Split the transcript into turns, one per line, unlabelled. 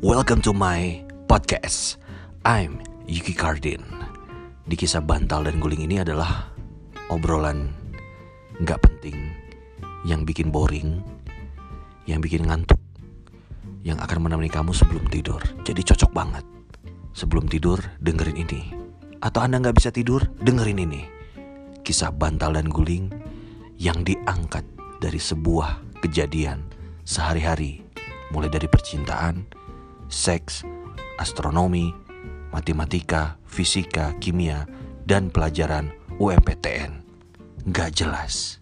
Welcome to my podcast. I'm Yuki Cardin. Di kisah bantal dan guling ini adalah obrolan nggak penting yang bikin boring, yang bikin ngantuk, yang akan menemani kamu sebelum tidur. Jadi cocok banget. Sebelum tidur dengerin ini. Atau Anda nggak bisa tidur dengerin ini. Kisah bantal dan guling yang diangkat dari sebuah kejadian sehari-hari, mulai dari percintaan, seks, astronomi, matematika, fisika, kimia, dan pelajaran UMPTN. Gak jelas.